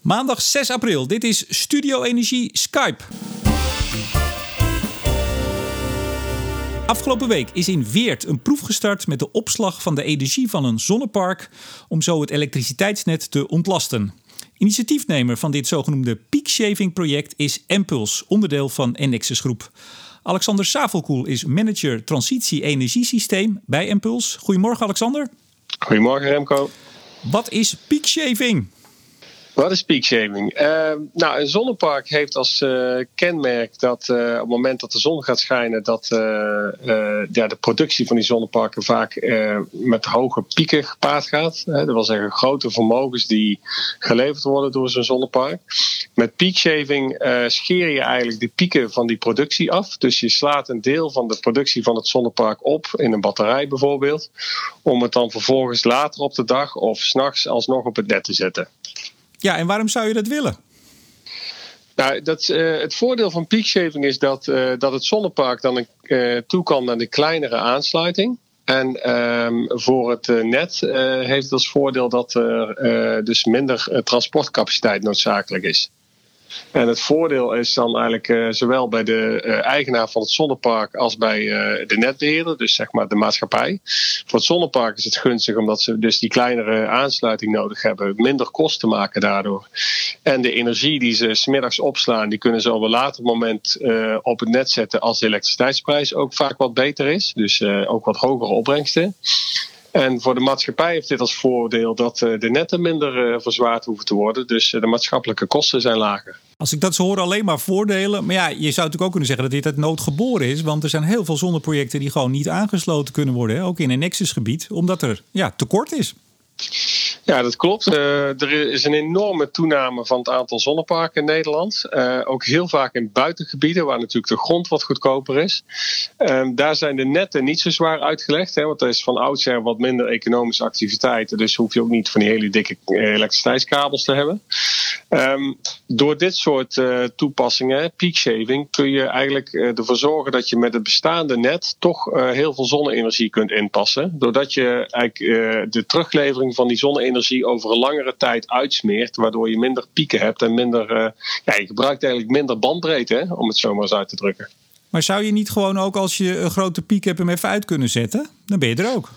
Maandag 6 april. Dit is Studio Energie Skype. Afgelopen week is in Weert een proef gestart met de opslag van de energie van een zonnepark om zo het elektriciteitsnet te ontlasten. Initiatiefnemer van dit zogenoemde peak shaving project is Empuls, onderdeel van Enexus Groep. Alexander Savelkoel is manager transitie energiesysteem bij Empuls. Goedemorgen Alexander. Goedemorgen Remco. Wat is peak shaving? Wat is peak shaving? Uh, nou, een zonnepark heeft als uh, kenmerk dat uh, op het moment dat de zon gaat schijnen, dat ja, de productie van die zonneparken vaak met hoge pieken gepaard gaat. dat wil zeggen grote vermogens die geleverd worden door zo'n zonnepark. Met peak shaving scheer je eigenlijk de pieken van die productie af. Dus je slaat een deel van de productie van het zonnepark op, in een batterij bijvoorbeeld, om het dan vervolgens later op de dag of s'nachts alsnog op het net te zetten. Ja, en waarom zou je dat willen? Nou, dat, uh, het voordeel van peakshaving is dat, uh, dat het zonnepark dan uh, toe kan naar de kleinere aansluiting. En ehm, voor het net heeft het als voordeel dat er dus minder transportcapaciteit noodzakelijk is. En het voordeel is dan eigenlijk uh, zowel bij de uh, eigenaar van het zonnepark als bij uh, de netbeheerder, dus zeg maar de maatschappij. Voor het zonnepark is het gunstig omdat ze dus die kleinere aansluiting nodig hebben, minder kosten maken daardoor. En de energie die ze smiddags opslaan, die kunnen ze op een later moment op het net zetten als de elektriciteitsprijs ook vaak wat beter is. Dus ook wat hogere opbrengsten. En voor de maatschappij heeft dit als voordeel dat eh, de netten minder eh, verzwaard hoeven te worden. Dus eh, de maatschappelijke kosten zijn lager. Als ik dat zo hoor, alleen maar voordelen. Maar ja, je zou natuurlijk ook kunnen zeggen dat dit uit nood geboren is. Want er zijn heel veel zonneprojecten die gewoon niet aangesloten kunnen worden. Ook in een Nexus-gebied, omdat er ja, tekort is. Ja, dat klopt. Uh, er is een enorme toename van het aantal zonneparken in Nederland. Uh, ook heel vaak in buitengebieden, waar natuurlijk de grond wat goedkoper is. Uh, daar zijn de netten niet zo zwaar uitgelegd, hè, want er is van oudsher wat minder economische activiteiten. Dus hoef je ook niet van die hele dikke elektriciteitskabels te hebben. Um, door dit soort toepassingen, peak shaving, kun je eigenlijk ervoor zorgen dat je met het bestaande net toch heel veel zonne-energie kunt inpassen. Doordat je eigenlijk de teruglevering van die zonne-energie over een langere tijd uitsmeert, waardoor je minder pieken hebt en minder. ja, je gebruikt eigenlijk minder bandbreedte, hè, om het zo maar eens uit te drukken. Maar zou je niet gewoon ook als je een grote piek hebt hem even uit kunnen zetten? Dan ben je er ook.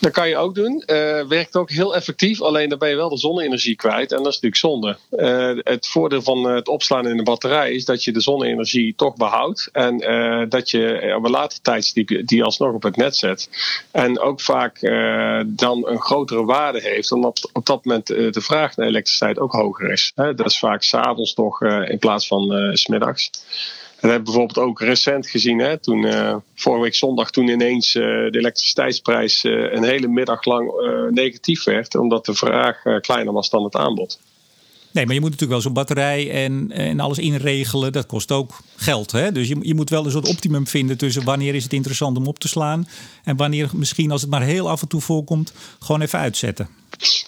Dat kan je ook doen. Uh, werkt ook heel effectief, alleen dan ben je wel de zonne-energie kwijt en dat is natuurlijk zonde. Uh, het voordeel van het opslaan in de batterij is dat je de zonne-energie toch behoudt en dat je op een later tijdstip die alsnog op het net zet. En ook vaak dan een grotere waarde heeft, omdat op dat moment de vraag naar elektriciteit ook hoger is. dat is vaak s'avonds toch in plaats van smiddags. Dat hebben we bijvoorbeeld ook recent gezien. Hè, toen, uh, vorige week zondag toen ineens uh, de elektriciteitsprijs uh, een hele middag lang negatief werd. Omdat de vraag kleiner was dan het aanbod. Nee, maar je moet natuurlijk wel zo'n batterij en, en alles inregelen. Dat kost ook geld. Hè? Dus je, je moet wel een soort optimum vinden tussen wanneer is het interessant om op te slaan. En wanneer misschien als het maar heel af en toe voorkomt, gewoon even uitzetten.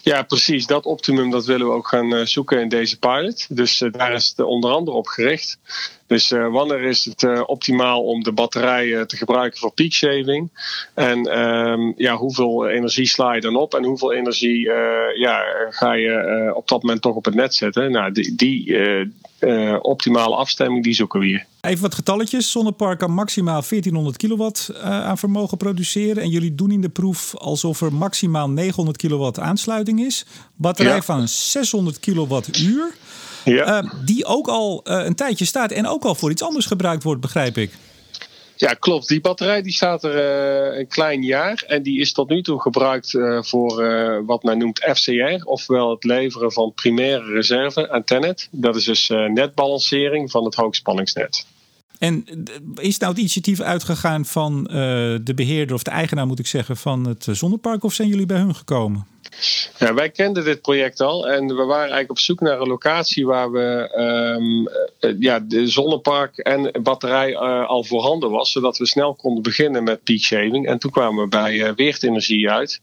Ja, precies. Dat optimum dat willen we ook gaan zoeken in deze pilot. Dus daar is het onder andere op gericht. Dus uh, wanneer is het optimaal om de batterij te gebruiken voor peak shaving? En um, ja, hoeveel energie sla je dan op? En hoeveel energie ja, ga je op dat moment toch op het net zetten? Nou, die, die optimale afstemming, die zoeken we hier. Even wat getalletjes. Zonnepark kan maximaal 1400 kilowatt aan vermogen produceren. En jullie doen in de proef alsof er maximaal 900 kilowatt aansluiting is. Batterij ja. van 600 kilowattuur. Ja. Uh, die ook al een tijdje staat en ook al voor iets anders gebruikt wordt, begrijp ik. Ja, klopt. Die batterij die staat er uh, een klein jaar en die is tot nu toe gebruikt voor wat men noemt FCR, ofwel het leveren van primaire reserve aan Tenet. Dat is dus netbalancering van het hoogspanningsnet. En is nou het initiatief uitgegaan van de beheerder of de eigenaar, moet ik zeggen, van het zonnepark, of zijn jullie bij hun gekomen? Ja, wij kenden dit project al en we waren eigenlijk op zoek naar een locatie waar we um, ja, de zonnepark en batterij uh, al voorhanden was, zodat we snel konden beginnen met peak shaving. En toen kwamen we bij uh, Weertenergie uit,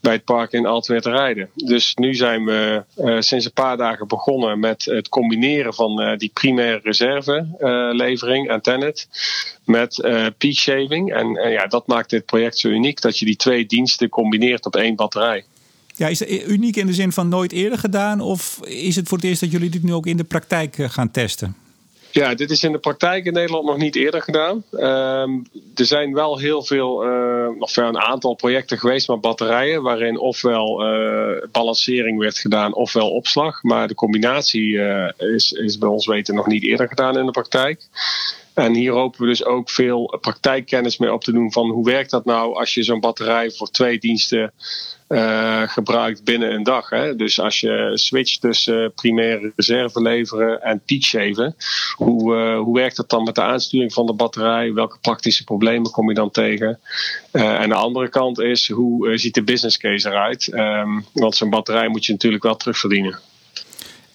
bij het park in Altweert rijden. Dus nu zijn we sinds een paar dagen begonnen met het combineren van die primaire reservelevering aan Tenet met peak shaving. En ja, dat maakt dit project zo uniek dat je die twee diensten combineert op één batterij. Ja, is het uniek in de zin van nooit eerder gedaan? Of is het voor het eerst dat jullie dit nu ook in de praktijk gaan testen? Ja, dit is in de praktijk in Nederland nog niet eerder gedaan. Ehm, er zijn wel heel veel, uh, of een aantal projecten geweest met batterijen, waarin ofwel uh, balancering werd gedaan ofwel opslag. Maar de combinatie is, is bij ons weten nog niet eerder gedaan in de praktijk. En hier hopen we dus ook veel praktijkkennis mee op te doen van hoe werkt dat nou als je zo'n batterij voor twee diensten uh, gebruikt binnen een dag. Hè? Dus als je switcht tussen primaire reserve leveren en peak shaven, hoe, hoe werkt dat dan met de aansturing van de batterij? Welke praktische problemen kom je dan tegen? Uh, en de andere kant is, hoe ziet de business case eruit? Um, want zo'n batterij moet je natuurlijk wel terugverdienen.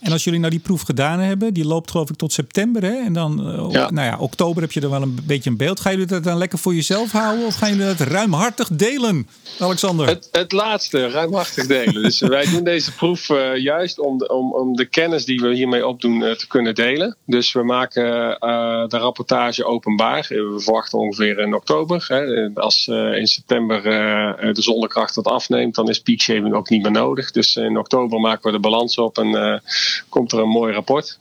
En als jullie nou die proef gedaan hebben, die loopt geloof ik tot september. Hè? En dan, uh, ja. nou ja, oktober heb je er wel een beetje een beeld. Gaan jullie dat dan lekker voor jezelf houden? Of gaan jullie dat ruimhartig delen, Alexander? Het, het laatste, ruimhartig delen. dus wij doen deze proef uh, juist om de, om, om de kennis die we hiermee opdoen uh, te kunnen delen. Dus we maken de rapportage openbaar. We verwachten ongeveer in oktober. Hè? Als in september de zonnekracht wat afneemt, dan is peak shaving ook niet meer nodig. Dus in oktober maken we de balans op en komt er een mooi rapport.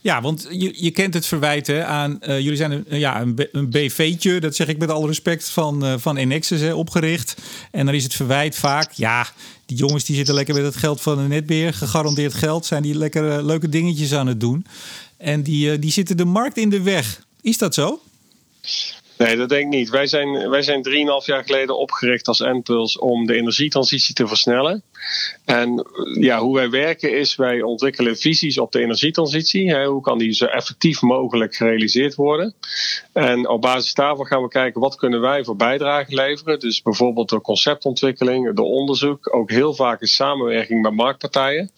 Ja, want je, je kent het verwijt hè, aan. Uh, jullie zijn een, ja, een, een BV'tje, dat zeg ik met alle respect, van, uh, van Enexis opgericht. En dan is het verwijt vaak. Ja, die jongens die zitten lekker met het geld van de netbeheer. Gegarandeerd geld. Zijn die lekker uh, leuke dingetjes aan het doen. En die, die zitten de markt in de weg. Is dat zo? Nee, dat denk ik niet. Wij zijn, wij zijn 3,5 jaar geleden opgericht als Enpuls om de energietransitie te versnellen. En ja, hoe wij werken is, wij ontwikkelen visies op de energietransitie. Hoe kan die zo effectief mogelijk gerealiseerd worden? En op basis daarvan gaan we kijken wat kunnen wij voor bijdrage leveren. Dus bijvoorbeeld de conceptontwikkeling, de onderzoek, ook heel vaak in samenwerking met marktpartijen.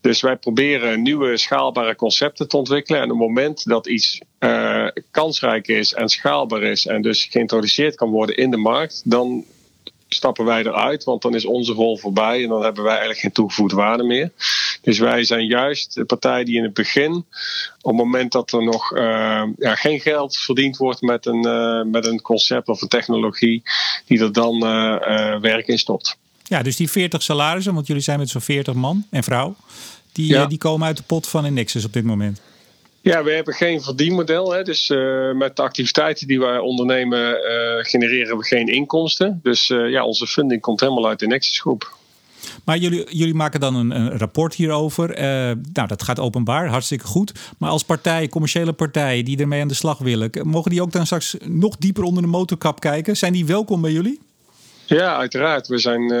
Dus wij proberen nieuwe schaalbare concepten te ontwikkelen. En op het moment dat iets uh, kansrijk is en schaalbaar is en dus geïntroduceerd kan worden in de markt, dan stappen wij eruit, want dan is onze rol voorbij en dan hebben wij eigenlijk geen toegevoegde waarde meer. Dus wij zijn juist de partij die in het begin, op het moment dat er nog uh, ja, geen geld verdiend wordt met een, uh, met een concept of een technologie, die er dan uh, werk in stopt. Ja, dus die 40 salarissen, want jullie zijn met zo'n 40 man en vrouw, die, ja. die komen uit de pot van Indexus op dit moment. Ja, we hebben geen verdienmodel. Hè. Dus uh, met de activiteiten die wij ondernemen, uh, genereren we geen inkomsten. Dus uh, ja, onze funding komt helemaal uit de Nexus groep. Maar jullie, jullie maken dan een, een rapport hierover. nou, dat gaat openbaar, hartstikke goed. Maar als partij, commerciële partij, die ermee aan de slag willen, mogen die ook dan straks nog dieper onder de motorkap kijken? Zijn die welkom bij jullie? Ja, uiteraard. We zijn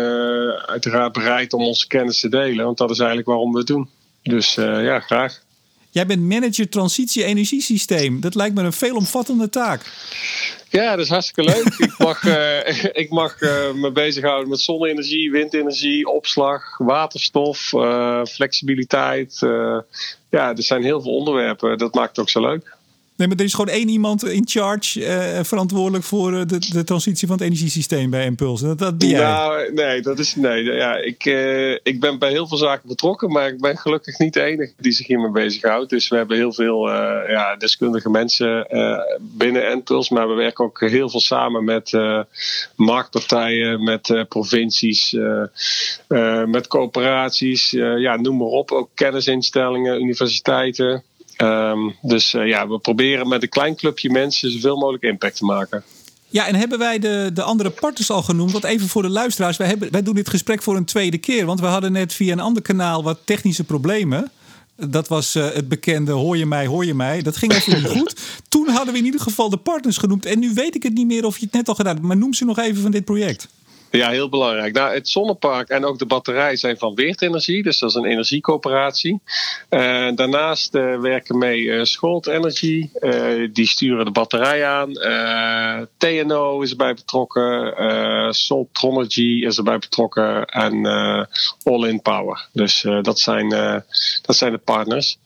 uiteraard bereid om onze kennis te delen, want dat is eigenlijk waarom we het doen. Dus ja, graag. Jij bent manager transitie energiesysteem. Dat lijkt me een veelomvattende taak. Ja, dat is hartstikke leuk. ik mag, uh, ik mag uh, me bezighouden met zonne-energie, windenergie, opslag, waterstof, uh, flexibiliteit. ja, er zijn heel veel onderwerpen. Dat maakt het ook zo leuk. Er is gewoon één iemand in charge uh, verantwoordelijk voor de, de transitie van het energiesysteem bij Impuls. Dat, dat jij. Nou, nee, dat is nee. Ja, ik, uh, ik ben bij heel veel zaken betrokken, maar ik ben gelukkig niet de enige die zich hiermee bezighoudt. Dus we hebben heel veel ja, deskundige mensen binnen Impuls, maar we werken ook heel veel samen met marktpartijen, met provincies, met coöperaties, ja, noem maar op. Ook kennisinstellingen, universiteiten. Um, dus uh, ja, we proberen met een klein clubje mensen zoveel mogelijk impact te maken. Ja, en hebben wij de, de andere partners al genoemd? Want even voor de luisteraars, wij, hebben, wij doen dit gesprek voor een tweede keer. Want we hadden net via een ander kanaal wat technische problemen. Dat was uh, het bekende hoor je mij, hoor je mij. Dat ging even niet goed. Toen hadden we in ieder geval de partners genoemd. En nu weet ik het niet meer of je het net al gedaan hebt. Maar noem ze nog even van dit project. Ja, heel belangrijk. Nou, het zonnepark en ook de batterij zijn van Weertenergie, dus dat is een energiecoöperatie. Uh, daarnaast uh, werken mee uh, Scholt Energy, die sturen de batterij aan. TNO is erbij betrokken, Soltronergy is erbij betrokken en All In Power. Dus dat, zijn, dat zijn de partners.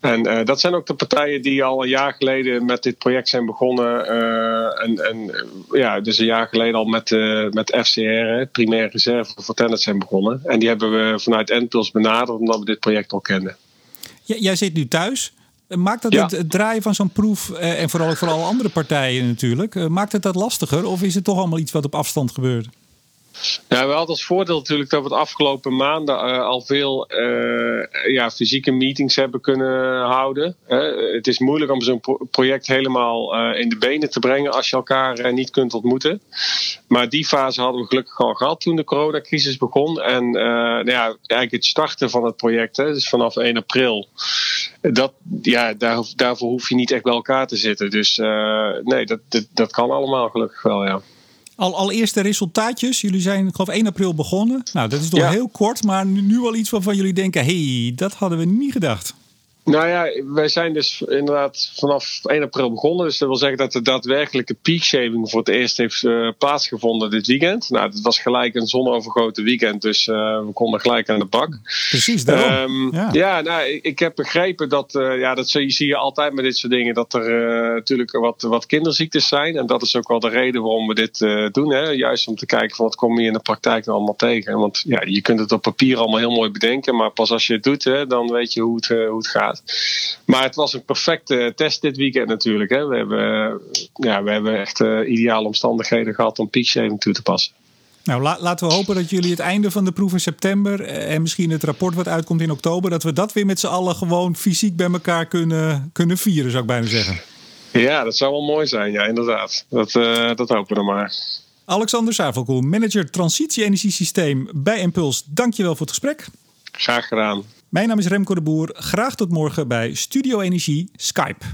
En uh, dat zijn ook de partijen die al een jaar geleden met dit project zijn begonnen. Uh, en, en ja, dus een jaar geleden al met, uh, met FCR, primaire reserve voor tennis zijn begonnen. En die hebben we vanuit Enpuls benaderd omdat we dit project al kenden. jij zit nu thuis. Maakt dat ja. het, het, draaien van zo'n proef, en vooral voor alle andere partijen natuurlijk, maakt het dat lastiger? Of is het toch allemaal iets wat op afstand gebeurt? Ja, we hadden als voordeel natuurlijk dat we de afgelopen maanden uh, al veel uh, ja, fysieke meetings hebben kunnen houden. Het is moeilijk om zo'n pro project helemaal in de benen te brengen als je elkaar niet kunt ontmoeten. Maar die fase hadden we gelukkig al gehad toen de coronacrisis begon. En nou ja, eigenlijk het starten van het project, hè, dus vanaf 1 april, dat, ja, daar, daarvoor hoef je niet echt bij elkaar te zitten. Dus nee, dat, dat, dat kan allemaal gelukkig wel, ja. Al, al eerste resultaatjes. Jullie zijn, ik geloof, 1 april begonnen. Nou, dat is toch heel kort, maar nu, nu al iets waarvan jullie denken: hey, dat hadden we niet gedacht. Nou ja, wij zijn dus inderdaad vanaf 1 april begonnen. Dus dat wil zeggen dat de daadwerkelijke peakshaving voor het eerst heeft uh, plaatsgevonden dit weekend. Nou, het was gelijk een zonovergoten weekend, dus uh, we konden gelijk aan de bak. Precies, daarom. Um, ja. ja, nou, ik heb begrepen dat, uh, ja, dat zie, zie, je altijd met dit soort dingen, dat er natuurlijk wat, wat kinderziektes zijn. En dat is ook wel de reden waarom we dit doen. Hè? Juist om te kijken van wat kom je in de praktijk nou allemaal tegen. Want ja, je kunt het op papier allemaal heel mooi bedenken, maar pas als je het doet, hè, dan weet je hoe het, hoe het gaat. Maar het was een perfecte test dit weekend natuurlijk. Hè. We, hebben, ja, we hebben echt uh, ideale omstandigheden gehad om peakshaving toe te passen. Nou, laten we hopen dat jullie het einde van de proef in september eh, en misschien het rapport wat uitkomt in oktober, dat we dat weer met z'n allen gewoon fysiek bij elkaar kunnen, kunnen vieren, zou ik bijna zeggen. Ja, dat zou wel mooi zijn, ja, inderdaad. Dat, uh, dat hopen we dan maar. Alexander Savelkoel, manager transitie-energiesysteem bij Impuls. Dankjewel voor het gesprek. Graag gedaan. Mijn naam is Remco de Boer. Graag tot morgen bij Studio Energie Skype.